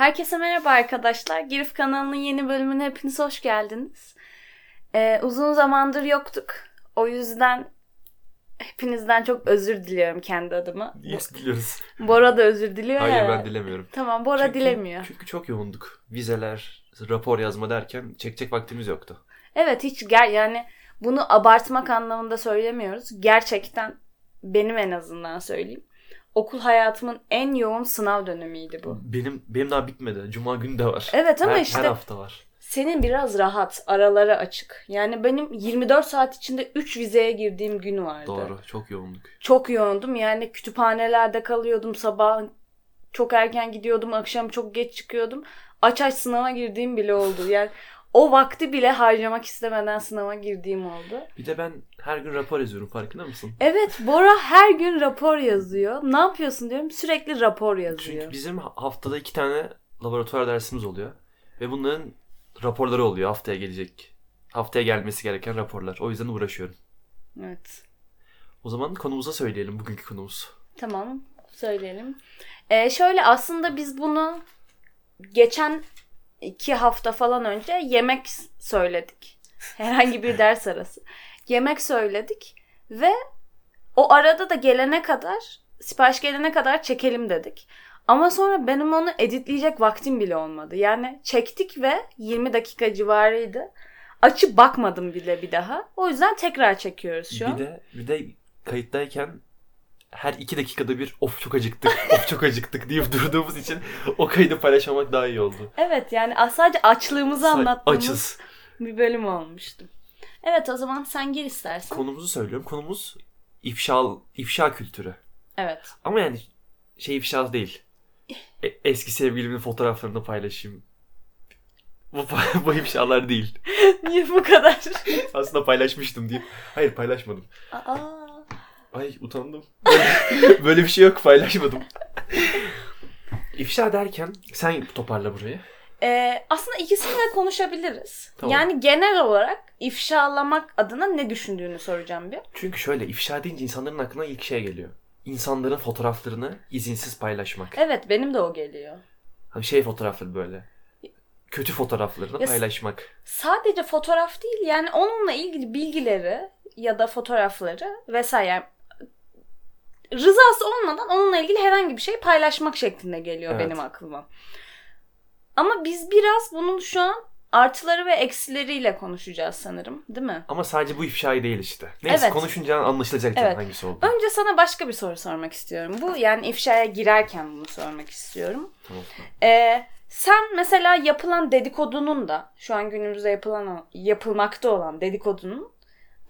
Herkese merhaba arkadaşlar. Girif kanalının yeni bölümüne hepiniz hoş geldiniz. Ee, uzun zamandır yoktuk. O yüzden hepinizden çok özür diliyorum kendi adıma. Yes diliyoruz. Bora da özür diliyor Hayır ya. ben dilemiyorum. Tamam Bora Çünkü- dilemiyor. Çünkü çok yoğunduk. Vizeler, rapor yazma derken çekecek vaktimiz yoktu. Evet hiç ger yani bunu abartmak anlamında söylemiyoruz. Gerçekten benim en azından söyleyeyim. Okul hayatımın en yoğun sınav dönemiydi bu. Benim benim daha bitmedi. Cuma günü de var. Evet ama her, işte her hafta var. Senin biraz rahat, araları açık. Yani benim 24 saat içinde 3 vizeye girdiğim gün vardı. Doğru. Çok yoğunduk. Çok yoğundum. Yani kütüphanelerde kalıyordum sabah çok erken gidiyordum, akşam çok geç çıkıyordum. Aç aç sınava girdiğim bile oldu. Yani o vakti bile harcamak istemeden sınava girdiğim oldu. Bir de ben her gün rapor yazıyorum farkında mısın? Evet, Bora her gün rapor yazıyor. Ne yapıyorsun diyorum. Sürekli rapor yazıyor. Çünkü bizim haftada iki tane laboratuvar dersimiz oluyor. Ve bunların raporları oluyor haftaya gelecek. Haftaya gelmesi gereken raporlar. O yüzden uğraşıyorum. Evet. O zaman konumuza söyleyelim bugünkü konumuz. Tamam söyleyelim. Ee, şöyle aslında biz bunu geçen iki hafta falan önce yemek söyledik. Herhangi bir ders arası. Yemek söyledik ve o arada da gelene kadar sipariş gelene kadar çekelim dedik. Ama sonra benim onu editleyecek vaktim bile olmadı. Yani çektik ve 20 dakika civarıydı. Açıp bakmadım bile bir daha. O yüzden tekrar çekiyoruz şu an. Bir de bir de kayıttayken her iki dakikada bir of çok acıktık, of çok acıktık deyip durduğumuz için o kaydı paylaşmamak daha iyi oldu. Evet yani sadece açlığımızı Sa- anlattığımız Açız. bir bölüm olmuştu. Evet o zaman sen gir istersen. Konumuzu söylüyorum. Konumuz ifşa, ifşa kültürü. evet. Ama yani şey ifşa değil. E- eski sevgilimin fotoğraflarını paylaşayım. Bu, bu ifşalar değil. Niye bu kadar? Aslında paylaşmıştım deyip. Hayır paylaşmadım. Aa, Ay utandım. Böyle, bir şey yok paylaşmadım. İfşa derken sen toparla burayı. Ee, aslında ikisini de konuşabiliriz. Tamam. Yani genel olarak ifşalamak adına ne düşündüğünü soracağım bir. Çünkü şöyle ifşa deyince insanların aklına ilk şey geliyor. İnsanların fotoğraflarını izinsiz paylaşmak. Evet benim de o geliyor. Hani şey fotoğrafları böyle. Kötü fotoğraflarını Ya- paylaşmak. Sadece fotoğraf değil yani onunla ilgili bilgileri ya da fotoğrafları vesaire rızası olmadan onunla ilgili herhangi bir şey paylaşmak şeklinde geliyor Evet. benim aklıma. Ama biz biraz bunun şu an artıları ve eksileriyle konuşacağız sanırım, değil mi? Ama sadece bu ifşayı değil işte. Neyse Evet. konuşunca anlaşılacak Evet. hangisi oldu. Önce sana başka bir soru sormak istiyorum. Bu yani ifşaya girerken bunu sormak istiyorum. Tamam. Ee, sen mesela yapılan dedikodunun da şu an günümüzde yapılan yapılmakta olan dedikodunun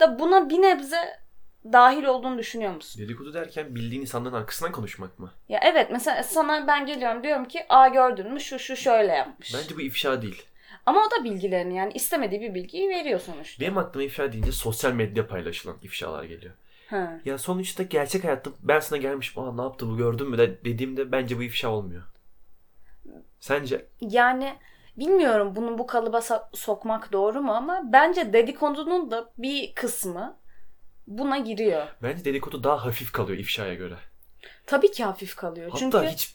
da buna bir nebze dahil olduğunu düşünüyor musun? Dedikodu derken bildiğin insanların arkasından konuşmak mı? Ya evet mesela sana ben geliyorum diyorum ki aa gördün mü şu şu şöyle yapmış. Bence bu ifşa değil. Ama o da bilgilerini yani istemediği bir bilgiyi veriyor sonuçta. Benim aklıma ifşa deyince sosyal medya paylaşılan ifşalar geliyor. Ha. Ya sonuçta gerçek hayatta ben sana gelmiş aa ne yaptı bu gördün mü de dediğimde bence bu ifşa olmuyor. Sence? Yani bilmiyorum bunu bu kalıba so- sokmak doğru mu ama bence dedikodunun da bir kısmı buna giriyor. Bence dedikodu daha hafif kalıyor ifşaya göre. Tabii ki hafif kalıyor. Hatta Çünkü hiç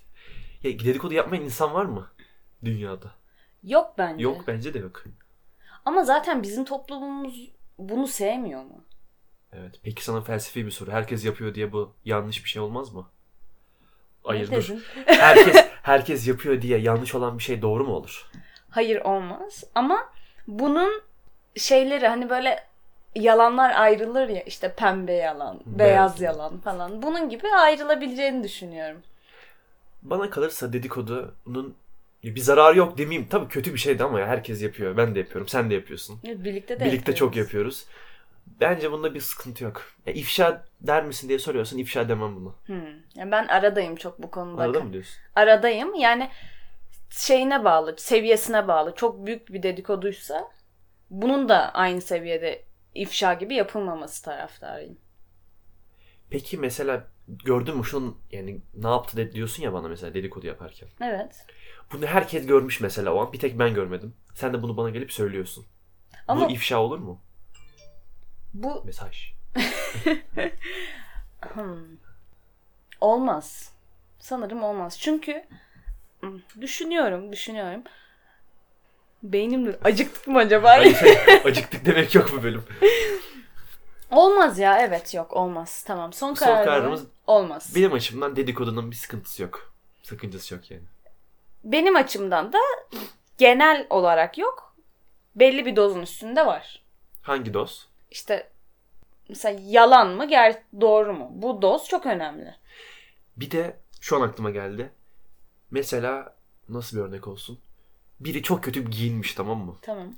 ya dedikodu yapmayan insan var mı dünyada? yok bence. Yok bence de yok. Ama zaten bizim toplumumuz bunu sevmiyor mu? Evet. Peki sana felsefi bir soru. Herkes yapıyor diye bu yanlış bir şey olmaz mı? Hayır dur. Herkes herkes yapıyor diye yanlış olan bir şey doğru mu olur? Hayır olmaz. Ama bunun şeyleri hani böyle yalanlar ayrılır ya işte pembe yalan, beyaz, Beyaz yalan falan. Bunun gibi ayrılabileceğini düşünüyorum. Bana kalırsa dedikodunun bir zararı yok demeyeyim. Tabii kötü bir şeydi ama ya herkes yapıyor. Ben de yapıyorum. Sen de yapıyorsun. Birlikte de Birlikte çok yapıyoruz. yapıyoruz. Bence bunda bir sıkıntı yok. Ya ifşa der misin diye soruyorsun. ifşa demem bunu. Hmm. Yani ben aradayım çok bu konuda. Arada mı diyorsun? Aradayım. Yani şeyine bağlı, seviyesine bağlı. Çok büyük bir dedikoduysa bunun da aynı seviyede ifşa gibi yapılmaması taraftarıyım. Peki mesela gördün mü şunun yani ne yaptı de diyorsun ya bana mesela dedikodu yaparken. Evet. Bunu herkes görmüş mesela o an. Bir tek ben görmedim. Sen de bunu bana gelip söylüyorsun. Ama Bu ifşa olur mu? bu Mesaj. Hmm. olmaz. Sanırım olmaz. Çünkü Hmm, Düşünüyorum, düşünüyorum. Beynim de acıktık mı acaba? Ay, şey, acıktık demek yok bu bölüm. olmaz ya, evet yok olmaz. Tamam, son, Son kararımız kararımız- olmaz. Benim açımdan dedikodunun bir sıkıntısı yok. Sakıncası yok yani. Benim açımdan da genel olarak yok. Belli bir dozun üstünde var. Hangi doz? İşte mesela yalan mı, ger doğru mu? Bu doz çok önemli. Bir de şu an aklıma geldi. Mesela nasıl bir örnek olsun? Biri çok kötü giyinmiş tamam mı? Tamam.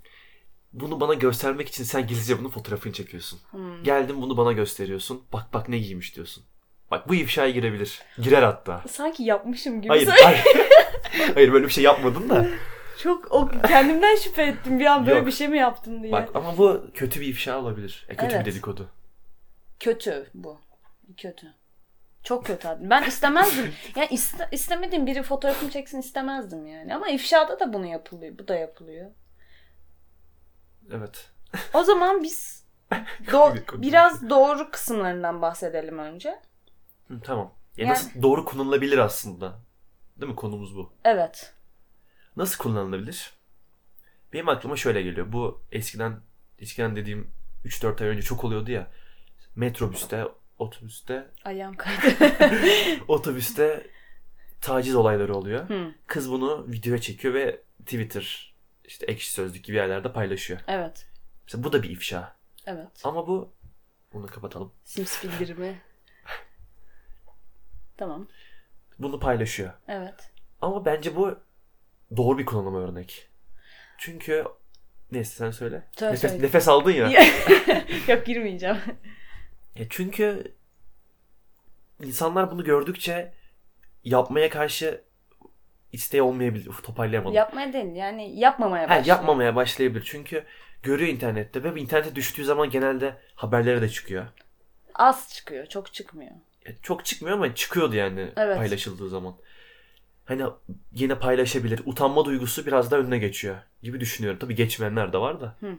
Bunu bana göstermek için sen gizlice bunun fotoğrafını çekiyorsun. Hmm. Geldin bunu bana gösteriyorsun. Bak bak ne giymiş diyorsun. Bak bu ifşaya girebilir. Girer hatta. Sanki yapmışım gibi. Hayır, hayır. hayır böyle bir şey yapmadın da. Çok o, kendimden şüphe ettim bir an böyle Yok. bir şey mi yaptım diye. Bak ama bu kötü bir ifşa olabilir. E, kötü Evet. bir dedikodu. Kötü bu. Kötü. Çok kötü abi. Ben istemezdim. yani iste, istemediğim biri fotoğrafımı çeksin istemezdim yani. Ama ifşada da bunu yapılıyor. Bu da yapılıyor. Evet. O zaman biz do- biraz doğru kısımlarından bahsedelim önce. Hı, tamam. Ya Yani- nasıl doğru kullanılabilir aslında. Değil mi konumuz bu? Evet. Nasıl kullanılabilir? Benim aklıma şöyle geliyor. Bu eskiden eskiden dediğim 3-4 ay önce çok oluyordu ya. Metrobüste, otobüste, Ayağım kaydı. otobüste taciz olayları oluyor. Hı, Kız bunu videoya çekiyor ve Twitter, işte ekşi sözlük gibi yerlerde paylaşıyor. evet. Mesela bu da bir ifşa. Evet. Ama bu bunu kapatalım. Sims bildirimi. Tamam. Bunu paylaşıyor. Evet. Ama bence bu doğru bir kullanıma örnek. Çünkü neyse sen söyle. Söyle, nefes, söyle. nefes aldın ya. Yok girmeyeceğim. Ya çünkü insanlar bunu gördükçe yapmaya karşı isteği olmayabilir. Uf, toparlayamadım. Yapmaya değil yani yapmamaya başlıyor. yapmamaya başlayabilir. Çünkü görüyor internette ve internete düştüğü zaman genelde haberlere de çıkıyor. Az çıkıyor. Çok çıkmıyor. Ya çok çıkmıyor ama çıkıyordu yani Evet. paylaşıldığı zaman. Hani yine paylaşabilir. Utanma duygusu biraz da önüne geçiyor gibi düşünüyorum. Tabii geçmeyenler de var da. Hı.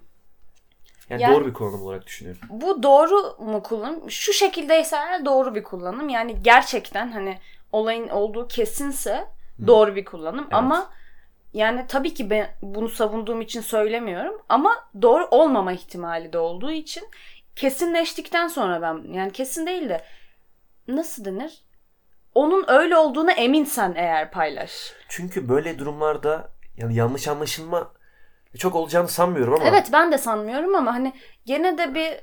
Yani, Yani- doğru bir kullanım olarak düşünüyorum. Bu doğru mu kullanım? Şu şekildeyse eğer doğru bir kullanım. Yani gerçekten hani olayın olduğu kesinse doğru bir kullanım. Ama yani tabii ki ben bunu savunduğum için söylemiyorum. Ama doğru olmama ihtimali de olduğu için kesinleştikten sonra ben yani kesin değil de nasıl denir? Onun öyle olduğuna eminsen eğer paylaş. Çünkü böyle durumlarda yani yanlış anlaşılma çok olacağını sanmıyorum ama Evet ben de sanmıyorum ama hani gene de bir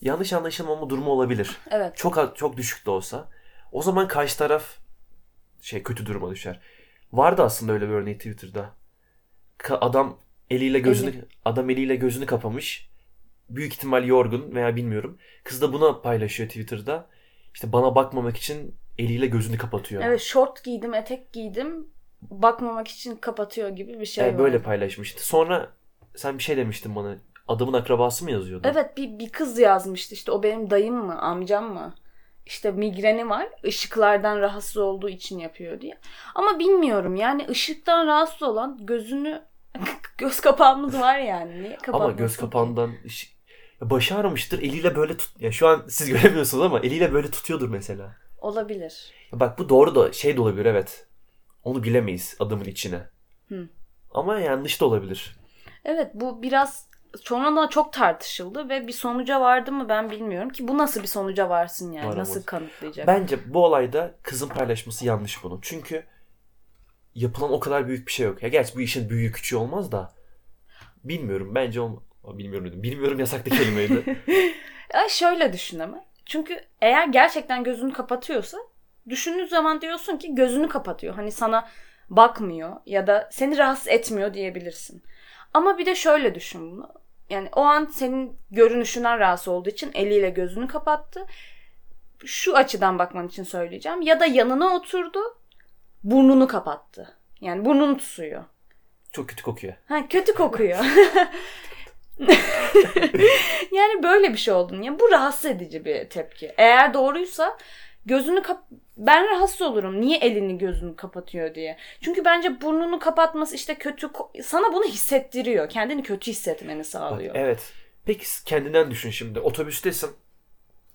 yanlış anlaşılmama durumu olabilir. evet Çok çok düşük de olsa. O zaman karşı taraf şey kötü duruma düşer. Vardı aslında öyle bir örneği Twitter'da. Adam eliyle gözünü adam eliyle gözünü kapamış. Büyük ihtimal yorgun veya bilmiyorum. Kız da buna paylaşıyor Twitter'da. İşte bana bakmamak için eliyle gözünü kapatıyor. evet short giydim etek giydim bakmamak için kapatıyor gibi bir şey Yani var. böyle paylaşmıştı. Sonra sen bir şey demiştin bana. Adamın akrabası mı yazıyordu? Evet bir, bir kız yazmıştı işte o benim dayım mı amcam mı? İşte migreni var ışıklardan rahatsız olduğu için yapıyor diye. Ama bilmiyorum yani ışıktan rahatsız olan gözünü göz kapağımız var yani. Niye Ama göz kapağından ışık- başı ağrımıştır. Eliyle böyle tut. Ya şu an siz göremiyorsunuz ama eliyle böyle tutuyordur mesela. Olabilir. Bak bu doğru da şey de olabilir evet. Onu bilemeyiz adamın içine. Hı. Ama yanlış da olabilir. Evet bu biraz sonradan çok tartışıldı ve bir sonuca vardı mı ben bilmiyorum ki bu nasıl bir sonuca varsın yani Varamaz. nasıl kanıtlayacak? Bence bu olayda kızın paylaşması yanlış bunun. Çünkü yapılan o kadar büyük bir şey yok. Ya gerçi bu işin büyüğü küçüğü olmaz da. Bilmiyorum. Bence ol... Aa, Bilmiyorum dedim. Bilmiyorum yasaklı kelimeydi. Ya şöyle düşün ama. Çünkü eğer gerçekten gözünü kapatıyorsa düşündüğün zaman diyorsun ki gözünü kapatıyor. Hani sana bakmıyor ya da seni rahatsız etmiyor diyebilirsin. Ama bir de şöyle düşün bunu. Yani o an senin görünüşünden rahatsız olduğu için eliyle gözünü kapattı. Şu açıdan bakman için söyleyeceğim. Ya da yanına oturdu, burnunu kapattı. Yani burnunu tutuyor. Çok kötü kokuyor. Ha kötü kokuyor. yani böyle bir şey oldun ya bu rahatsız edici bir tepki. Eğer doğruysa gözünü kap ben rahatsız olurum. Niye elini gözünü kapatıyor diye. Çünkü bence burnunu kapatması işte kötü sana bunu hissettiriyor. Kendini kötü hissetmeni Bak, sağlıyor. evet. Peki kendinden düşün şimdi. Otobüstesin.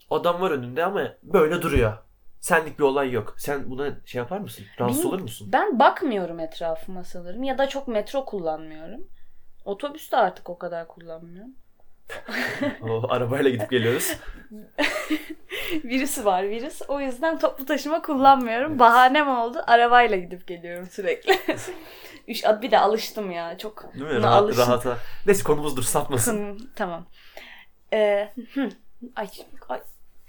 Adam var önünde ama böyle duruyor. Senlik bir olay yok. Sen buna şey yapar mısın? Rahatsız olur musun? Ben bakmıyorum etrafıma sanırım. Ya da çok metro kullanmıyorum. Otobüs de artık o kadar kullanmıyorum. o, arabayla gidip geliyoruz. Virüsü var virüs. O yüzden toplu taşıma kullanmıyorum. Bahanem oldu. Arabayla gidip geliyorum sürekli. Üç, bir de alıştım ya. Çok Değil mi? Rahat, alıştım. rahata. Neyse konumuzdur sapmasın. Hım, tamam. Ee, hı. ay, ay,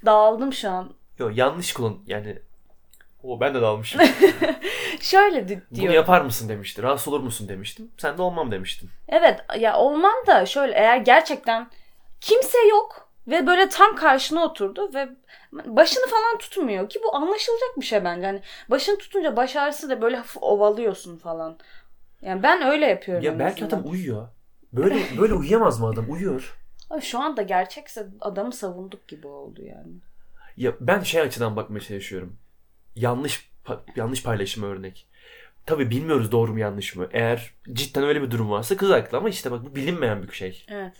dağıldım şu an. Yok yanlış kullan yani. O ben de dalmışım. Şöyle di- Bunu yapar mısın demişti. Rahatsız olur musun demiştim. Sen de olmam demiştin. Evet ya olmam da şöyle eğer gerçekten kimse yok ve böyle tam karşına oturdu ve başını falan tutmuyor ki bu anlaşılacak bir şey bence. Hani başını tutunca baş ağrısı da böyle hafif ovalıyorsun falan. Yani ben öyle yapıyorum. Ya belki adam uyuyor. Böyle böyle uyuyamaz mı adam? Uyuyor. Ama şu anda gerçekse adamı savunduk gibi oldu yani. Ya ben şey açıdan bakmaya çalışıyorum. Yanlış yanlış paylaşım örnek. Tabii bilmiyoruz doğru mu yanlış mı. Eğer cidden öyle bir durum varsa kız haklı ama işte bak bu bilinmeyen bir şey. Evet.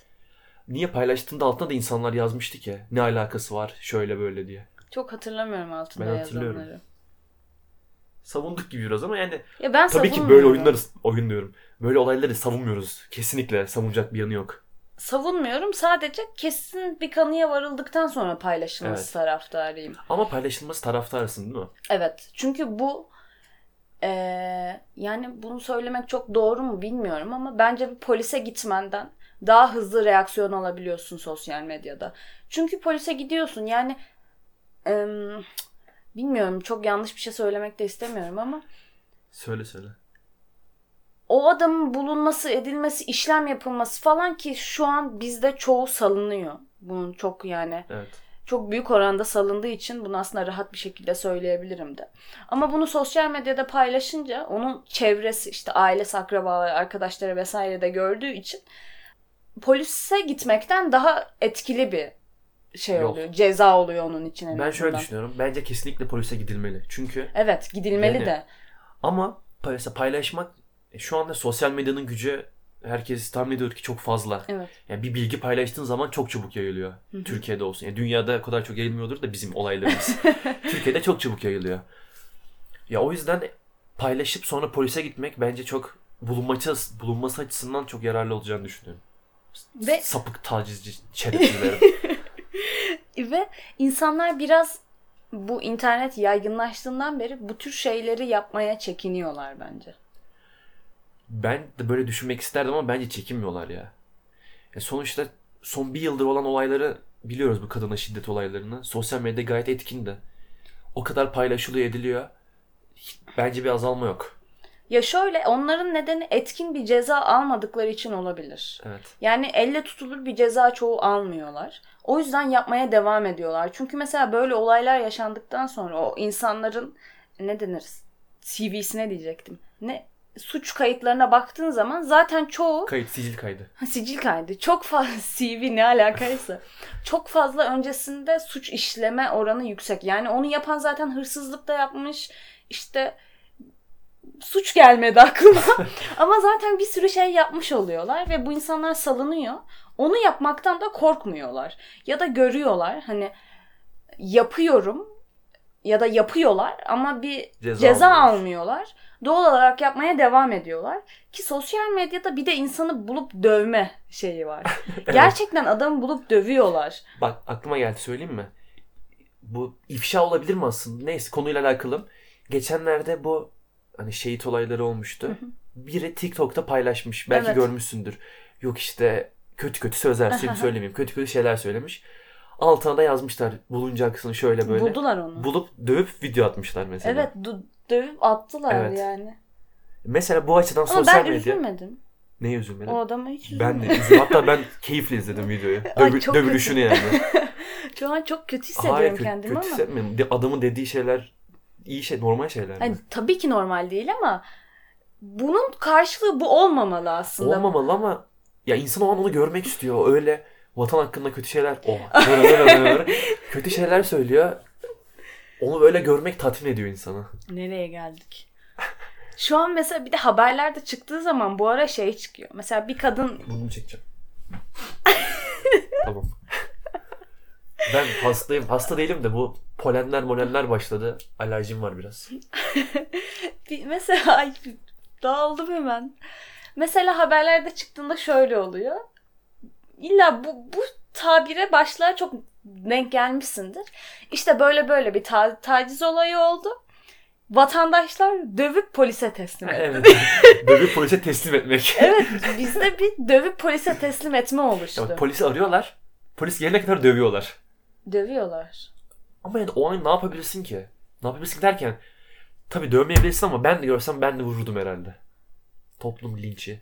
Niye paylaştığında altına da insanlar yazmıştı ki ne alakası var şöyle böyle diye. Çok hatırlamıyorum altında Ben hatırlıyorum. yazanları. Savunduk gibi biraz ama yani Ya ben tabii ki böyle oyunları oyun diyorum. Böyle olayları savunmuyoruz. Kesinlikle savunacak bir yanı yok. Savunmuyorum. Sadece kesin bir kanıya varıldıktan sonra paylaşılması Evet. taraftarıyım. Ama paylaşılması taraftarısın değil mi? Evet. Çünkü bu eee, yani bunu söylemek çok doğru mu bilmiyorum ama bence bir polise gitmenden daha hızlı reaksiyon alabiliyorsun sosyal medyada. Çünkü polise gidiyorsun yani em, bilmiyorum çok yanlış bir şey söylemek de istemiyorum ama Söyle söyle. O adamın bulunması, edilmesi, işlem yapılması falan ki şu an bizde çoğu salınıyor. Bunun çok yani Evet. çok büyük oranda salındığı için bunu aslında rahat bir şekilde söyleyebilirim de. Ama bunu sosyal medyada paylaşınca onun çevresi işte ailesi, akrabaları, arkadaşları vesaire de gördüğü için polise gitmekten daha etkili bir şey Yol. oluyor. Ceza oluyor onun için. en Ben şöyle düşünüyorum. Bence kesinlikle polise gidilmeli. Çünkü Evet gidilmeli Yani- de. ama mesela paylaşmak e, şu anda sosyal medyanın gücü herkes tahmin ediyor ki çok fazla. Evet. Yani bir bilgi paylaştığın zaman çok çabuk yayılıyor. hı. Türkiye'de olsun. Yani dünyada o kadar çok yayılmıyordur da bizim olaylarımız. Türkiye'de çok çabuk yayılıyor. Ya o yüzden paylaşıp sonra polise gitmek bence çok bulunması, bulunması açısından çok yararlı olacağını düşünüyorum. Ve Sapık tacizci şerefsizlerim. Ve insanlar biraz bu internet yaygınlaştığından beri bu tür şeyleri yapmaya çekiniyorlar bence. Ben de böyle düşünmek isterdim ama bence çekinmiyorlar ya. ya. Sonuçta son bir yıldır olan olayları biliyoruz bu kadına şiddet olaylarını. Sosyal medyada gayet etkin de. O kadar paylaşılıyor ediliyor. Bence bir azalma yok. Ya şöyle onların nedeni etkin bir ceza almadıkları için olabilir. Evet. Yani elle tutulur bir ceza çoğu almıyorlar. O yüzden yapmaya devam ediyorlar. Çünkü mesela böyle olaylar yaşandıktan sonra o insanların ne denir? CV'sine diyecektim. Ne suç kayıtlarına baktığın zaman zaten çoğu Kayıt, sicil kaydı. Ha, Sicil kaydı. Çok fazla CV ne alakaysa. çok fazla öncesinde suç işleme oranı yüksek. Yani onu yapan zaten hırsızlık da yapmış. İşte suç gelmedi aklıma. Ama zaten bir sürü şey yapmış oluyorlar ve bu insanlar salınıyor. Onu yapmaktan da korkmuyorlar. Ya da görüyorlar hani yapıyorum ya da yapıyorlar ama bir Ceza ceza, almıyorlar. almıyorlar. Doğal olarak yapmaya devam ediyorlar. Ki sosyal medyada bir de insanı bulup dövme şeyi var. Gerçekten adamı bulup dövüyorlar. Bak aklıma geldi söyleyeyim mi? Bu ifşa olabilir mi aslında? Neyse konuyla alakalı. Geçenlerde bu hani şehit olayları olmuştu. Biri TikTok'ta paylaşmış. Belki Evet. görmüşsündür. Yok işte kötü kötü sözler söylemeyeyim. Kötü kötü şeyler söylemiş. Altına da yazmışlar bulunacaksın şöyle böyle. Buldular onu. Bulup dövüp video atmışlar mesela. evet du- dövüp attılar Evet. yani. Mesela bu açıdan Ama sosyal ben medya. üzülmedim. Neye üzülmedin? O adama hiç üzülmedim. Ben de üzüldüm. Hatta ben keyifle izledim videoyu. Dövü- dövülüşünü yani. Şu an çok kötü hissediyorum Hayır kötü, kendimi kötü ama. hissetmiyorum. Adamın dediği şeyler iyi şey, normal şeyler. mi? Hani tabii ki normal değil ama bunun karşılığı bu olmamalı aslında. Olmamalı ama ya insan o an onu görmek istiyor. Öyle vatan hakkında kötü şeyler oh, böyle, böyle, böyle, böyle kötü şeyler söylüyor. Onu böyle görmek tatmin ediyor insanı. Nereye geldik? Şu an mesela bir de haberlerde çıktığı zaman bu ara şey çıkıyor. Mesela bir kadın Bunu çekeceğim. tamam. Ben hastayım. Hasta değilim de bu polenler molenler başladı. Alerjim var biraz. Bir, mesela ay, dağıldım hemen. Mesela haberlerde çıktığında şöyle oluyor. İlla bu, bu tabire başlığa çok denk gelmişsindir. İşte böyle böyle bir ta- taciz olayı oldu. Vatandaşlar dövüp polise teslim etti. evet. Dövüp polise teslim etmek. evet bizde bir dövüp polise teslim etme oluştu. Ya polisi arıyorlar. Polis gelene kadar dövüyorlar. Dövüyorlar. Ama yani o an ne yapabilirsin ki? Ne yapabilirsin derken tabii dövmeyebilirsin ama ben de görsem ben de vururdum herhalde. Toplum linçi.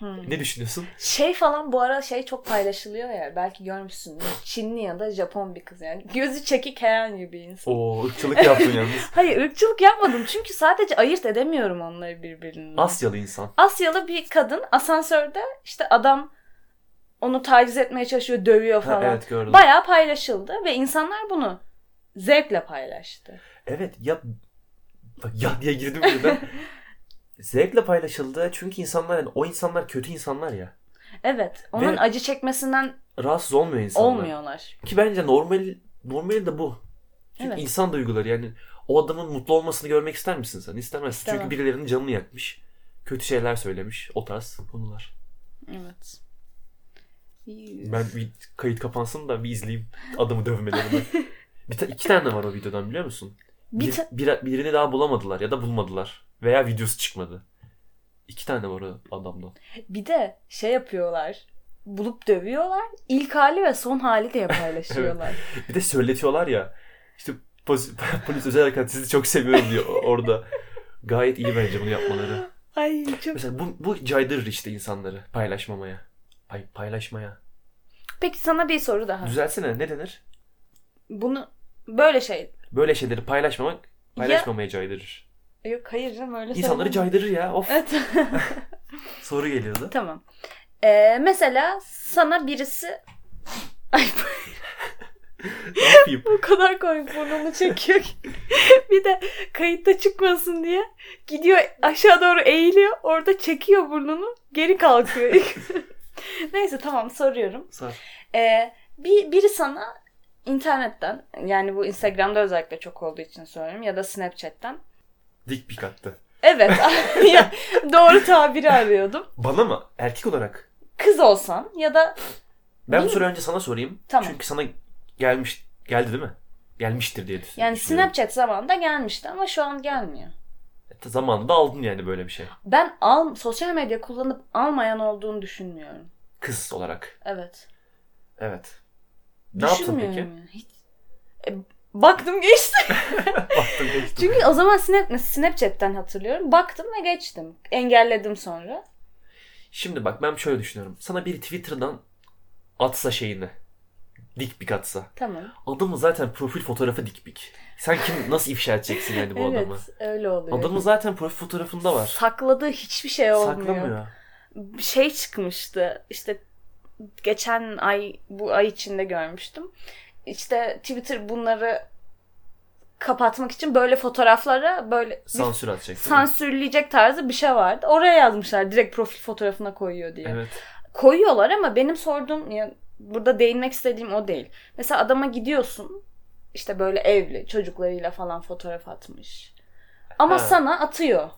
Hmm. Ne düşünüyorsun? Şey falan bu ara şey çok paylaşılıyor ya belki görmüşsün. Çinli ya da Japon bir kız yani. Gözü çekik herhangi bir insan. Oo ırkçılık yaptın yalnız. Hayır ırkçılık yapmadım çünkü sadece ayırt edemiyorum onları birbirinden. Asyalı insan. Asyalı bir kadın asansörde işte adam onu taciz etmeye çalışıyor, dövüyor Ha, falan. evet gördüm. Bayağı paylaşıldı ve insanlar bunu zevkle paylaştı. Evet ya bak ya diye girdim birden. Zevkle paylaşıldı çünkü insanlar yani o insanlar kötü insanlar ya. Evet, onun Ve- acı çekmesinden Rahatsız olmuyor insanlar. olmuyorlar. Ki bence normal normali de bu. Çünkü Evet. insan duyguları yani o adamın mutlu olmasını görmek ister misin sen? İstemezsin. İstemem. Çünkü birilerinin canını yakmış. Kötü şeyler söylemiş. O tarz konular. Evet. Ben bir kayıt kapansın da bir izleyeyim adamı dövmelerini. bir ta- iki tane var o videodan biliyor musun? Bir Bir, ta- bir- birini daha bulamadılar ya da bulmadılar. Veya videosu çıkmadı. İki tane var o adamdan. Bir de şey yapıyorlar. Bulup dövüyorlar. İlk hali ve son hali diye paylaşıyorlar. Bir de söyletiyorlar ya. İşte polis, polis özel harekat sizi çok seviyorum diyor orada. Gayet iyi bence bunu yapmaları. Ay çok. Mesela bu, bu caydırır işte insanları paylaşmamaya. Pay, paylaşmaya. Peki sana bir soru daha. Düzelsene ne denir? Bunu böyle şey. Böyle şeyleri paylaşmamak paylaşmamaya caydırır. Yok hayır canım öyle İnsanları söylemem. caydırır ya. Of. Evet. Soru geliyordu. tamam. Ee, mesela sana birisi Ay ne yapayım? bu kadar komik burnunu çekiyor ki. bir de kayıtta çıkmasın diye gidiyor aşağı doğru eğiliyor. Orada çekiyor burnunu. Geri kalkıyor. Neyse tamam soruyorum. Sar. Ee, bir, biri sana internetten yani bu Instagram'da özellikle çok olduğu için söylüyorum ya da Snapchat'ten. Dik pik attı. Evet doğru tabiri arıyordum. Bana mı? Erkek olarak. Kız olsan ya da Ben bu soruyu önce sana sorayım. Tamam. Çünkü sana gelmiş geldi değil mi? Gelmiştir diye düşünüyorum. yani Snapchat zamanında gelmişti ama şu an gelmiyor. Zamanında aldın yani böyle bir şey. Ben al, sosyal medya kullanıp almayan olduğunu düşünmüyorum. Kız olarak. Evet. Evet. Ne yaptın peki? ya, Hiç. E, baktım geçti. Baktım geçtim. Çünkü o zaman Snap, Snapchat'ten hatırlıyorum. Baktım ve geçtim. Engelledim sonra. Şimdi bak ben şöyle düşünüyorum. Sana biri Twitter'dan atsa şeyini. Dik pik atsa. Tamam. Adamın zaten profil fotoğrafı dik pik. Sen kim nasıl ifşa edeceksin yani bu evet adamı? öyle oluyor. Adamın zaten profil fotoğrafında var. Sakladığı hiçbir şey olmuyor. Saklamıyor. Şey çıkmıştı işte geçen ay bu ay içinde görmüştüm. İşte Twitter bunları kapatmak için böyle fotoğraflara böyle Sansür atacak. sansürleyecek tarzı bir şey vardı. Oraya yazmışlar direkt profil fotoğrafına koyuyor diye. Evet. Koyuyorlar ama benim sorduğum ya burada değinmek istediğim o değil. Mesela adama gidiyorsun işte böyle evli çocuklarıyla falan fotoğraf atmış. Ama Ha. sana atıyor.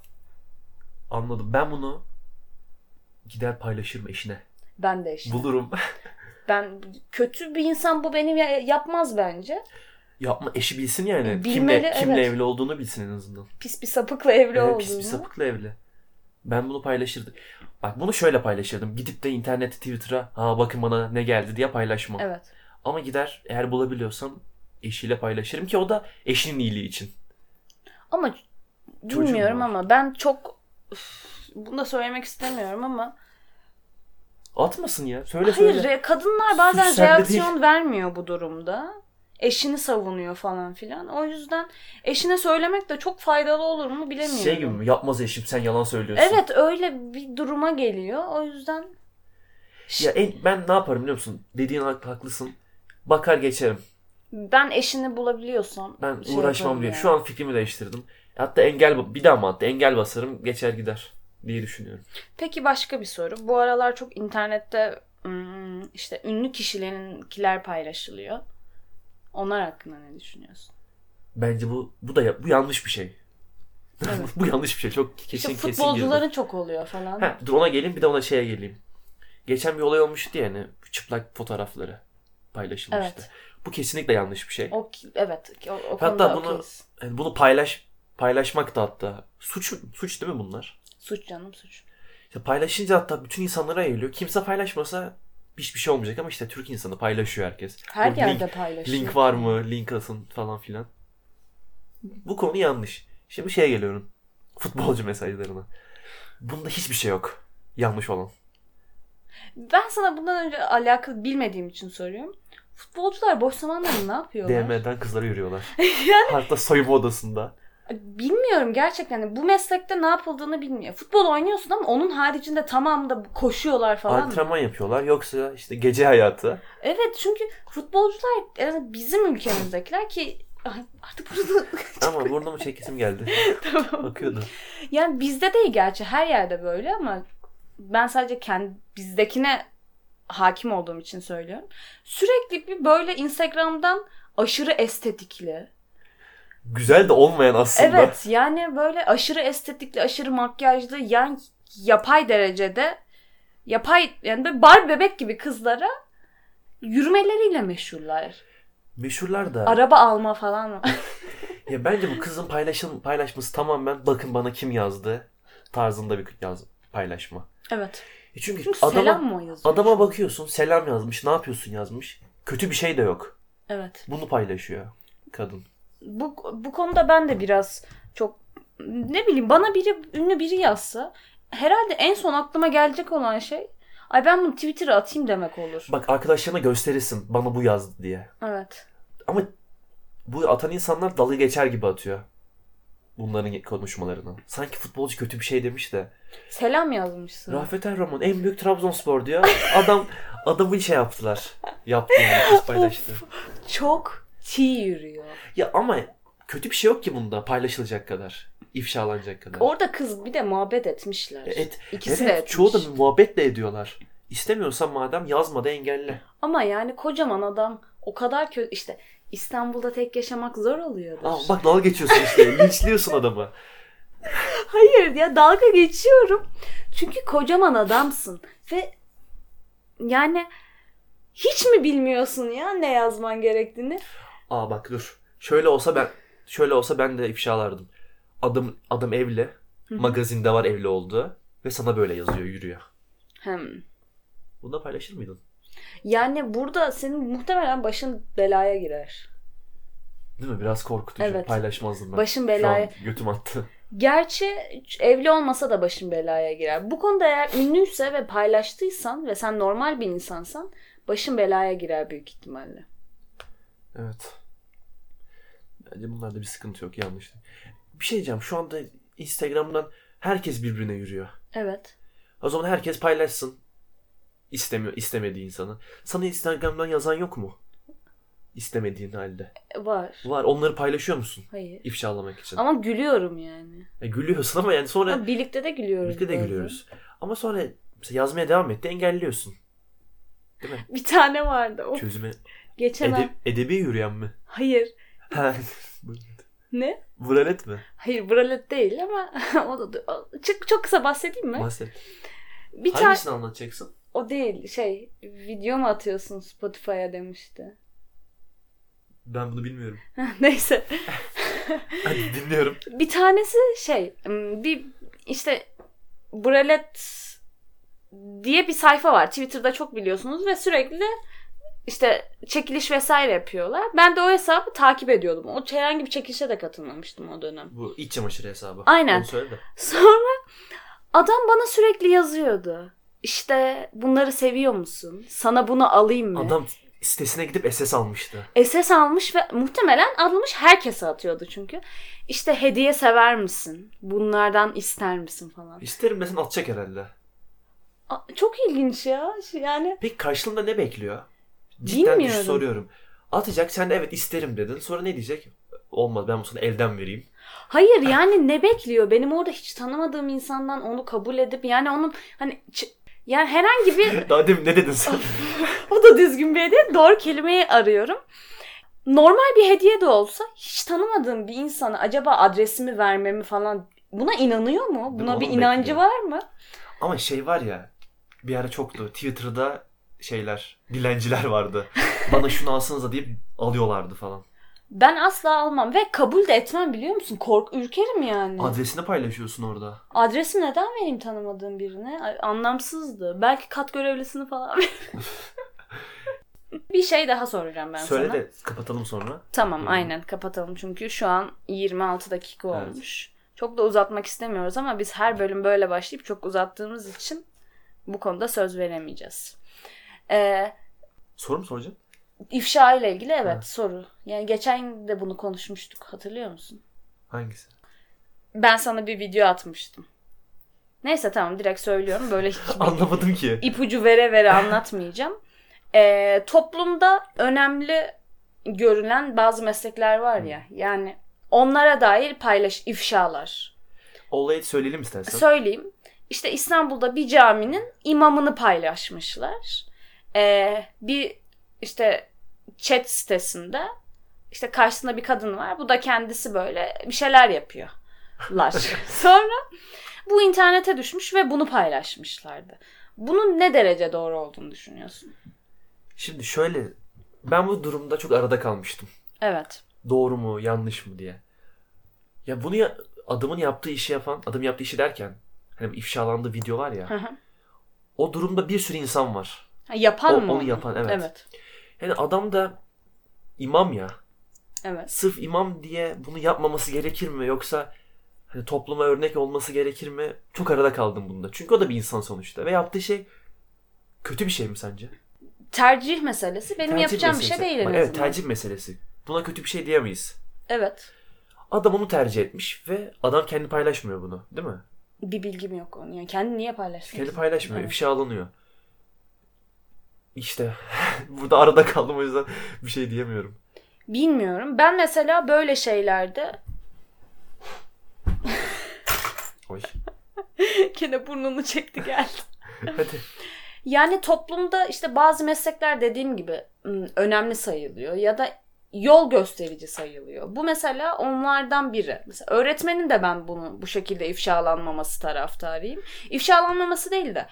Anladım. Ben bunu gider paylaşırım eşine. Ben de işte. Bulurum. Ben kötü bir insan bu benim ya- yapmaz bence. Yapma eşi bilsin yani. Bilmeli, kimle, kimle evet. evli olduğunu bilsin en azından. Pis bir sapıkla evli Evet, olduğunu. pis bir sapıkla evli. Ben bunu paylaşırdım. Bak bunu şöyle paylaşırdım. Gidip de internette Twitter'a ha bakın bana ne geldi diye paylaşmam. Evet. Ama gider eğer bulabiliyorsam eşiyle paylaşırım ki o da eşinin iyiliği için. Ama bilmiyorum ama ben çok Üf, bunu da söylemek istemiyorum ama Atmasın ya. Söyle hayır söyle. re- kadınlar bazen Suç reaksiyon vermiyor bu durumda. Eşini savunuyor falan filan. O yüzden eşine söylemek de çok faydalı olur mu bilemiyorum. Şey gibi mi? Yapmaz eşim sen yalan söylüyorsun. Evet öyle bir duruma geliyor. O yüzden Ya en, ben ne yaparım biliyor musun? Dediğin hak- haklısın. Bakar geçerim. ben eşini bulabiliyorsam Ben şey uğraşmam diye. yani. Şu an fikrimi değiştirdim. Hatta engel bir daha mı hatta engel basarım geçer gider diye düşünüyorum. Peki başka bir soru. Bu aralar çok internette hmm, işte ünlü kişilerinkiler paylaşılıyor. Onlar hakkında ne düşünüyorsun? Bence bu bu da ya- bu yanlış bir şey. Evet. bu yanlış bir şey. Çok kesin İşte kesin futbolcuların girdim. çok oluyor falan. Ha, dur ona geleyim bir de ona şeye geleyim. Geçen bir olay olmuştu yani çıplak fotoğrafları paylaşılmıştı. Evet. Bu kesinlikle yanlış bir şey. O evet o, o Hatta bunu-. Yani bunu paylaş paylaşmak da hatta suç suç değil mi bunlar? Suç canım suç. Ya paylaşınca hatta bütün insanlara yayılıyor. Kimse paylaşmasa hiçbir şey olmayacak ama işte Türk insanı paylaşıyor herkes. Her Yok, yerde link, paylaşıyor. link var mı? Link atın falan filan. Bu konu yanlış. Şimdi şeye geliyorum. Futbolcu mesajlarına. Bunda hiçbir şey yok. Yanlış olan. Ben sana bundan önce alakalı bilmediğim için soruyorum. Futbolcular boş zamanlarında ne yapıyorlar? DM'den kızlara yürüyorlar. yani Hatta soyunma odasında. Bilmiyorum gerçekten. Bu meslekte ne yapıldığını bilmiyor. Futbol oynuyorsun ama onun haricinde tamamında koşuyorlar falan. mı? Antrenman yapıyorlar. Yoksa işte gece hayatı. Evet çünkü futbolcular yani bizim ülkemizdekiler ki artık burada Ama burnumu çekesim geldi. tamam. Bakıyordu. Yani bizde değil gerçi her yerde böyle ama ben sadece kendi bizdekine hakim olduğum için söylüyorum. Sürekli bir böyle Instagram'dan aşırı estetikli. Güzel de olmayan aslında. Evet yani böyle aşırı estetikli, aşırı makyajlı yani yapay derecede yapay yani böyle Barbie bebek gibi kızlara yürümeleriyle meşhurlar. Meşhurlar da. Araba alma falan var. Ya bence bu kızın paylaşım paylaşması tamamen bakın bana kim yazdı tarzında bir yaz paylaşma. evet. E çünkü, Çünkü adama selam mı yazıyor? adama bakıyorsun selam yazmış ne yapıyorsun yazmış. Kötü bir şey de yok. Evet. Bunu paylaşıyor kadın. Bu, bu konuda ben de biraz çok ne bileyim bana biri ünlü biri yazsa herhalde en son aklıma gelecek olan şey ay ben bunu Twitter'a atayım demek olur. Bak arkadaşlarına gösterirsin bana bu yazdı diye. Evet. Ama bu atan insanlar dalga geçer gibi atıyor. Bunların konuşmalarını. Sanki futbolcu kötü bir şey demiş de. Selam yazmışsın. Rafet Erroman en büyük Trabzonspor diyor. Adam adamı şey yaptılar. Yaptı yani paylaştı. Çok çiğ yürüyor. Ya ama kötü bir şey yok ki bunda paylaşılacak kadar. ifşalanacak kadar. Orada kız bir de muhabbet etmişler. Et, İkisi evet, de etmiş. çoğu da muhabbet de ediyorlar. İstemiyorsan madem yazma da engelle. Ama yani kocaman adam o kadar kötü işte İstanbul'da tek yaşamak zor oluyordur. Aa, bak dalga geçiyorsun işte. linçliyorsun adamı. Hayır ya dalga geçiyorum. Çünkü kocaman adamsın ve yani hiç mi bilmiyorsun ya ne yazman gerektiğini? Aa bak dur. Şöyle olsa ben şöyle olsa ben de ifşalardım. Adam adam evli. Magazinde var evli olduğu ve sana böyle yazıyor, yürüyor. Hem. Bunu da paylaşır mıydın? Yani burada senin muhtemelen başın belaya girer. Değil mi? Biraz korkutucu. Evet. Paylaşmazdım ben. Başın Şu belaya- an götüm attı. Gerçi evli olmasa da başın belaya girer. Bu konuda eğer ünlüyse ve paylaştıysan ve sen normal bir insansan başın belaya girer büyük ihtimalle. Evet. Bence bunlarda bir sıkıntı yok. Yanlış. değil. Bir şey diyeceğim. Şu anda Instagram'dan herkes birbirine yürüyor. Evet. O zaman herkes paylaşsın. İstemiyor, istemediği insanı. Sana Instagram'dan yazan yok mu? İstemediğin halde. Var. Var. Onları paylaşıyor musun? Hayır. İfşalamak için. Ama gülüyorum yani. E, gülüyorsun ama yani sonra Ama birlikte de gülüyoruz. birlikte de bazen. gülüyoruz. Ama sonra mesela yazmaya devam etti engelliyorsun. Bir tane vardı. O Çözüme geçen Ede- edebi yürüyen mi? Hayır. Ne? Buralet mi? Hayır bralet değil ama o da o- çok, çok kısa bahsedeyim mi? Bahset. bir Hangisini anlatacaksın? o değil şey video mu atıyorsun Spotify'a demişti. Ben bunu bilmiyorum. Neyse. Hadi dinliyorum. Bir tanesi şey bir işte bralet diye bir sayfa var. Twitter'da çok biliyorsunuz ve sürekli işte çekiliş vesaire yapıyorlar. Ben de o hesabı takip ediyordum. O herhangi bir çekilişe de katılmamıştım o dönem. Bu iç çamaşırı hesabı. Aynen. Onu. Sonra adam bana sürekli yazıyordu. İşte bunları seviyor musun? Sana bunu alayım mı? Adam sitesine gidip SS almıştı. SS almış ve muhtemelen almış herkese atıyordu çünkü. İşte hediye sever misin? Bunlardan ister misin falan. İsterim desen atacak herhalde. Aa, Çok ilginç ya. Yani Peki karşılığında ne bekliyor? Cidden düş Bilmiyorum. soruyorum. Atacak sen de evet isterim dedin. Sonra ne diyecek? Olmaz ben bu sana elden vereyim. hayır yani ne bekliyor? Benim orada hiç tanımadığım insandan onu kabul edip yani onun hani Yani herhangi bir Daha demin ne dedin sen? o da düzgün bir hediye. Doğru kelimeyi arıyorum. Normal bir hediye de olsa hiç tanımadığım bir insana acaba adresimi vermemi falan buna inanıyor mu? Buna bir inancı bekliyor? var mı? Ama şey var ya bir ara çoktu. Twitter'da şeyler, dilenciler vardı. Bana şunu alsanıza deyip alıyorlardı falan. Ben asla almam ve kabul de etmem biliyor musun? Kork ürkerim yani. Adresini paylaşıyorsun orada. Adresi neden vereyim tanımadığım birine? Ay, Anlamsızdı. Belki kat görevlisini falan Bir şey daha soracağım ben Söyle sana. de kapatalım sonra. Tamam Hı. aynen kapatalım çünkü şu an 26 dakika Evet. olmuş. Çok da uzatmak istemiyoruz ama biz her bölüm böyle başlayıp çok uzattığımız için bu konuda söz veremeyeceğiz. Ee, Soru mu soracağım? ifşa ile ilgili evet Evet. soru. Yani geçen de bunu konuşmuştuk hatırlıyor musun? Hangisi? Ben sana bir video atmıştım. Neyse tamam direkt söylüyorum. Böyle hiçbir Anlamadım ki. ipucu vere vere anlatmayacağım. Ee, toplumda önemli görülen bazı meslekler var ya. Yani onlara dair paylaş ifşalar. Olayı söyleyelim istersen. Söyleyeyim. İşte İstanbul'da bir caminin imamını paylaşmışlar. Ee, bir işte chat sitesinde işte karşısında bir kadın var. Bu da kendisi böyle bir şeyler yapıyorlar. Sonra bu internete düşmüş ve bunu paylaşmışlardı. Bunun ne derece doğru olduğunu düşünüyorsun? Şimdi şöyle ben bu durumda çok arada kalmıştım. Evet. Doğru mu yanlış mı diye. Ya bunu ya, adamın yaptığı işi yapan, adam yaptığı işi derken hani ifşalandığı video var ya. Hı hı. o durumda bir sürü insan var. Ha, yapan O- mı? onu yapan, evet. Evet. Yani adam da imam ya. Evet. Sırf imam diye bunu yapmaması gerekir mi yoksa hani topluma örnek olması gerekir mi? Çok arada kaldım bunda. Çünkü o da bir insan sonuçta ve yaptığı şey kötü bir şey mi sence? Tercih meselesi benim Tercih yapacağım bir meselesi. şey değil Evet tercih meselesi. Buna kötü bir şey diyemeyiz. Evet. Adam onu tercih etmiş ve adam kendi paylaşmıyor bunu değil mi? Bir bilgim yok onun. Yani kendi niye paylaşsın? Kendi paylaşmıyor. Evet. ifşalanıyor. İşte burada arada kaldım o yüzden bir şey diyemiyorum. Bilmiyorum. Ben mesela böyle şeylerde Oy. Gene burnunu çekti geldi. Hadi. Yani toplumda işte bazı meslekler dediğim gibi önemli sayılıyor ya da yol gösterici sayılıyor. Bu mesela onlardan biri. Mesela öğretmenin de ben bunu bu şekilde ifşalanmaması taraftarıyım. İfşalanmaması değil de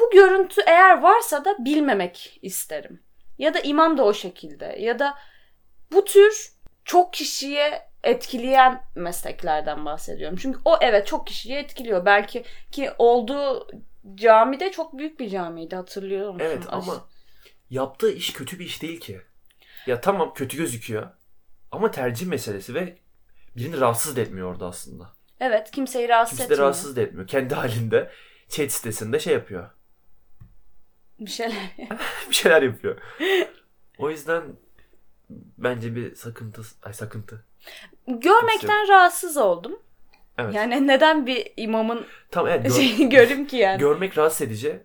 bu görüntü eğer varsa da bilmemek isterim. Ya da imam da o şekilde. Ya da bu tür çok kişiye etkileyen mesleklerden bahsediyorum. Çünkü o evet çok kişiyi etkiliyor. Belki ki olduğu camide çok büyük bir camiydi hatırlıyor musun? Evet ama yaptığı iş kötü bir iş değil ki. Ya tamam kötü gözüküyor ama tercih meselesi ve birini rahatsız etmiyor orada aslında. Evet kimseyi rahatsız Kimse etmiyor. rahatsız da etmiyor. Kendi halinde chat sitesinde şey yapıyor. Bir şeyler. bir şeyler yapıyor. O yüzden bence bir sakıntı, ay sakıntı. Görmekten rahatsız oldum. Evet. Yani neden bir imamın Tam evet. gör- şeyini göreyim ki yani? görmek rahatsız edici.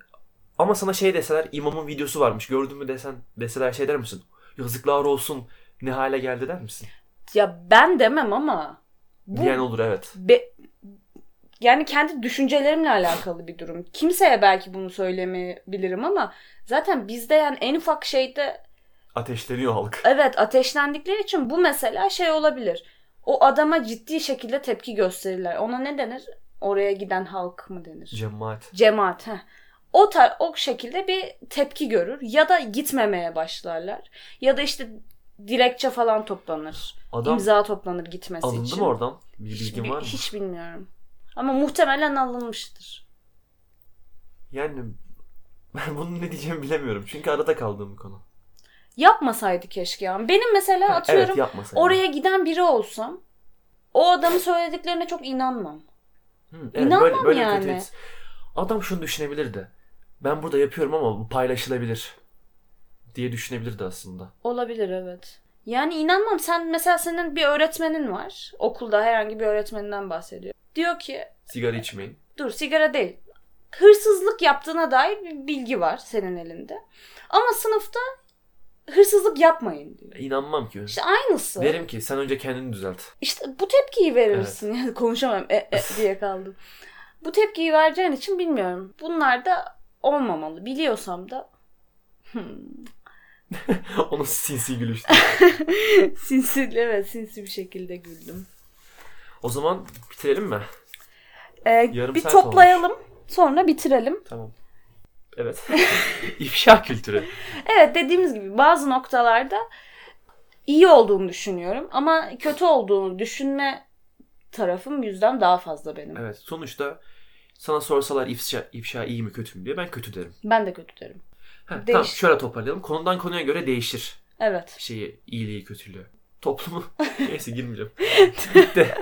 Ama sana şey deseler imamın videosu varmış. Gördün mü desen deseler şey der misin? Yazıklar olsun. Ne hale geldi der misin? ya ben demem ama bu Diyen olur evet. be- yani kendi düşüncelerimle alakalı bir durum. Kimseye belki bunu söylemeyebilirim ama zaten bizde yani en ufak şeyde Ateşleniyor halk. evet ateşlendikleri için bu mesela şey olabilir. O adama ciddi şekilde tepki gösterirler. Ona ne denir? Oraya giden halk mı denir? Cemaat. Cemaat. Heh. O tar o şekilde bir tepki görür ya da gitmemeye başlarlar. Ya da işte dilekçe falan toplanır. Adam İmza toplanır gitmesi alındı için. mı oradan? Bir Hiç, bilgin bi- var mı? hiç bilmiyorum. Ama muhtemelen alınmıştır. Yani ben bunun ne diyeceğimi bilemiyorum. Çünkü arada kaldığım bir konu. Yapmasaydı keşke ya. Benim mesela Ha, atıyorum evet oraya giden biri olsam o adamın söylediklerine çok inanmam. Hı, İnanmam bir yani. kötü his. Adam şunu düşünebilirdi. Ben burada yapıyorum ama bu paylaşılabilir diye düşünebilirdi aslında. Olabilir evet. Yani inanmam. Sen mesela senin bir öğretmenin var. Okulda herhangi bir öğretmeninden bahsediyor. Diyor ki Sigara içmeyin. dur sigara değil. Hırsızlık yaptığına dair bir bilgi var senin elinde. Ama sınıfta hırsızlık yapmayın diyor. İnanmam ki. İşte aynısı. Derim ki sen önce kendini düzelt. İşte bu tepkiyi verirsin. Yani konuşamam e, e diye kaldım. Bu tepkiyi vereceğin için bilmiyorum. Bunlar da olmamalı. Biliyorsam da hmm, Onun sinsi gülüştü. sinsi, evet sinsi bir şekilde güldüm. O zaman bitirelim mi? Ee, Yarım bir saat toplayalım. Sonra bitirelim. Tamam. Evet. İfşa kültürü. Evet dediğimiz gibi bazı noktalarda iyi olduğunu düşünüyorum ama kötü olduğunu düşünme tarafım yüzden daha fazla benim. Evet. Sonuçta sana sorsalar ifşa, ifşa iyi mi kötü mü diye ben kötü derim. Ben de kötü derim. Ha, tamam şöyle toparlayalım. Konudan konuya göre değişir Evet. şeyi, iyiliği, kötülüğü. Toplumu. Neyse girmeyeceğim. Bitti.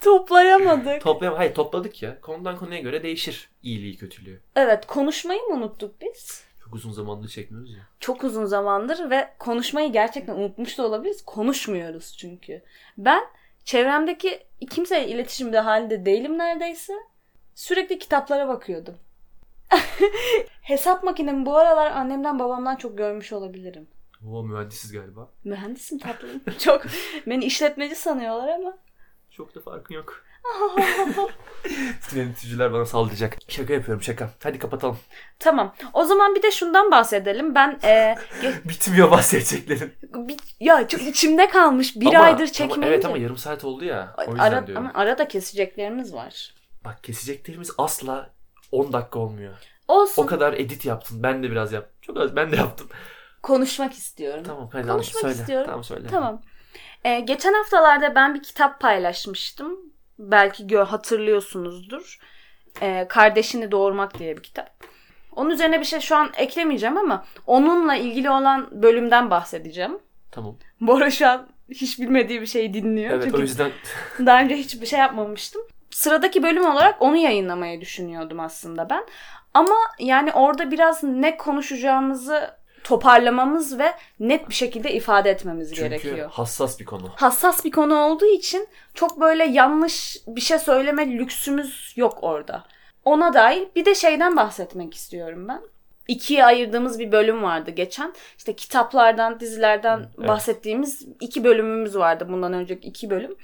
Toplayamadık. Toplayalım. Hayır topladık ya. Konudan konuya göre değişir iyiliği, kötülüğü. Evet konuşmayı mı unuttuk biz? Çok uzun zamandır çekmiyoruz ya. Çok uzun zamandır ve konuşmayı gerçekten unutmuş da olabiliriz. Konuşmuyoruz çünkü. Ben çevremdeki kimseyle iletişimde halinde değilim neredeyse. Sürekli kitaplara bakıyordum. Hesap makinemi bu aralar annemden babamdan çok görmüş olabilirim. Oo mühendisiz galiba. Mühendisim tatlım. Çok beni işletmeci sanıyorlar ama. Çok da farkın yok. Yöneticiler bana saldıracak. Şaka yapıyorum şaka. Hadi kapatalım. Tamam. O zaman bir de şundan bahsedelim. Ben e, Bitmiyor bahsedeceklerim. bir, ya çok içimde kalmış. Bir Ama- aydır ama- çekmeyince. Evet ama yarım saat oldu ya. O yüzden ara, diyorum. ama arada keseceklerimiz var. Bak keseceklerimiz asla 10 dakika olmuyor. Olsun. O kadar edit yaptın. Ben de biraz yaptım. Çok az ben de yaptım. Konuşmak istiyorum. Tamam hadi Konuşmak söyle. istiyorum. Tamam söyle. Tamam. Ee, geçen haftalarda ben bir kitap paylaşmıştım. Belki gö- hatırlıyorsunuzdur. Ee, Kardeşini Doğurmak diye bir kitap. Onun üzerine bir şey şu an eklemeyeceğim ama onunla ilgili olan bölümden bahsedeceğim. Tamam. Bora şu an hiç bilmediği bir şeyi dinliyor. Evet Çünkü o yüzden daha önce hiçbir şey yapmamıştım. Sıradaki bölüm olarak onu yayınlamayı düşünüyordum aslında ben. Ama yani orada biraz ne konuşacağımızı toparlamamız ve net bir şekilde ifade etmemiz çünkü gerekiyor. hassas bir konu. Hassas bir konu olduğu için çok böyle yanlış bir şey söyleme lüksümüz yok orada. Ona dair bir de şeyden bahsetmek istiyorum ben. İkiye ayırdığımız bir bölüm vardı geçen. İşte kitaplardan, dizilerden Evet. bahsettiğimiz iki bölümümüz vardı bundan önceki iki bölüm.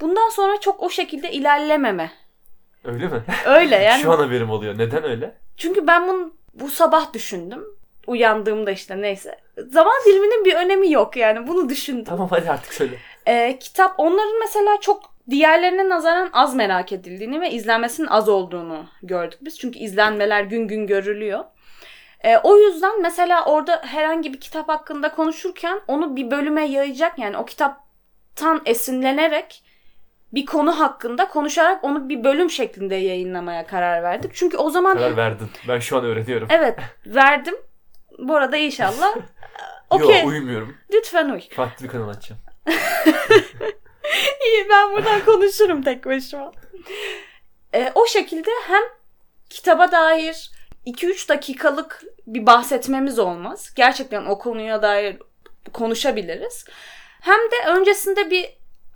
Bundan sonra çok o şekilde ilerlememe. Öyle mi? Öyle yani. Şu an haberim oluyor. Neden öyle? Çünkü ben bunu bu sabah düşündüm. Uyandığımda işte neyse. Zaman diliminin bir önemi yok yani bunu düşündüm. Tamam hadi artık söyle. Ee, kitap onların mesela çok diğerlerine nazaran az merak edildiğini ve izlenmesinin az olduğunu gördük biz. Çünkü izlenmeler gün gün görülüyor. Ee, o yüzden mesela orada herhangi bir kitap hakkında konuşurken onu bir bölüme yayacak yani o kitaptan esinlenerek bir konu hakkında konuşarak onu bir bölüm şeklinde yayınlamaya karar verdik. Çünkü o zaman Karar verdin. Ben şu an öğreniyorum. evet verdim. Bu arada inşallah okey Yok uyumuyorum. lütfen uy. Farklı bir kanal açacağım. İyi ben buradan konuşurum tek başıma. Ee, o şekilde hem kitaba dair 2-3 dakikalık bir bahsetmemiz olmaz. Gerçekten o konuya dair konuşabiliriz. Hem de öncesinde bir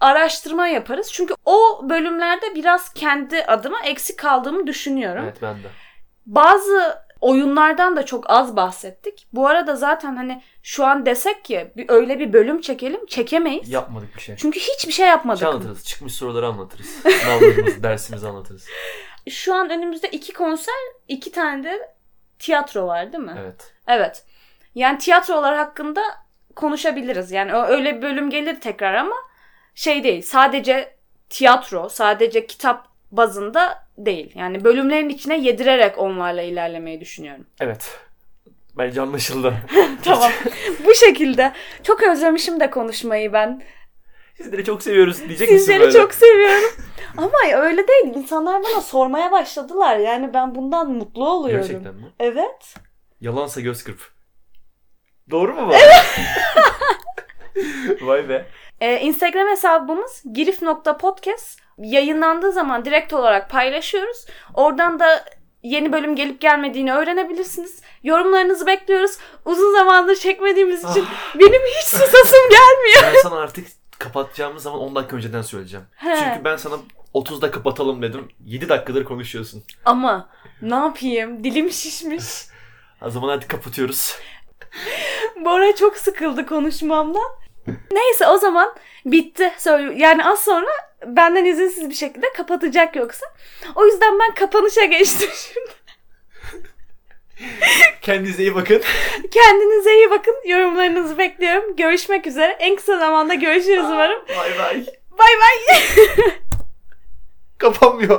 araştırma yaparız. Çünkü o bölümlerde biraz kendi adıma eksik kaldığımı düşünüyorum. Evet ben de. Bazı oyunlardan da çok az bahsettik. Bu arada zaten hani şu an desek ki bir, öyle bir bölüm çekelim çekemeyiz. Yapmadık bir şey. Çünkü hiçbir şey yapmadık. Şey anlatırız. Çıkmış soruları anlatırız. Sınavlarımızı, dersimizi anlatırız. Şu an önümüzde iki konser, iki tane de tiyatro var değil mi? Evet. Evet. Yani tiyatrolar hakkında konuşabiliriz. Yani öyle bir bölüm gelir tekrar ama şey değil. Sadece tiyatro, sadece kitap bazında değil. Yani bölümlerin içine yedirerek onlarla ilerlemeyi düşünüyorum. Evet. Bence anlaşıldı. tamam. Bu şekilde. Çok özlemişim de konuşmayı ben. Sizleri çok seviyoruz diyecek misin Sizleri böyle? çok seviyorum. Ama öyle değil. İnsanlar bana sormaya başladılar. Yani ben bundan mutlu oluyorum. Gerçekten mi? Evet. Yalansa göz kırp. Doğru mu bu? Vay be. Ee, Instagram hesabımız girif.podcast. Yayınlandığı zaman direkt olarak paylaşıyoruz. Oradan da yeni bölüm gelip gelmediğini öğrenebilirsiniz. Yorumlarınızı bekliyoruz. Uzun zamandır çekmediğimiz için benim hiç susasım gelmiyor. Ben sana artık kapatacağımız zaman 10 dakika önceden söyleyeceğim. He. Çünkü ben sana 30'da kapatalım dedim. 7 dakikadır konuşuyorsun. Ama ne yapayım? Dilim şişmiş. O zaman hadi kapatıyoruz. Bora çok sıkıldı konuşmamdan. Neyse o zaman bitti. Yani az sonra benden izinsiz bir şekilde kapatacak yoksa. O yüzden ben kapanışa geçtim şimdi. Kendinize iyi bakın. Kendinize iyi bakın. Yorumlarınızı bekliyorum. Görüşmek üzere. En kısa zamanda görüşürüz umarım. Bay bay. Bay bay. Kapanmıyor.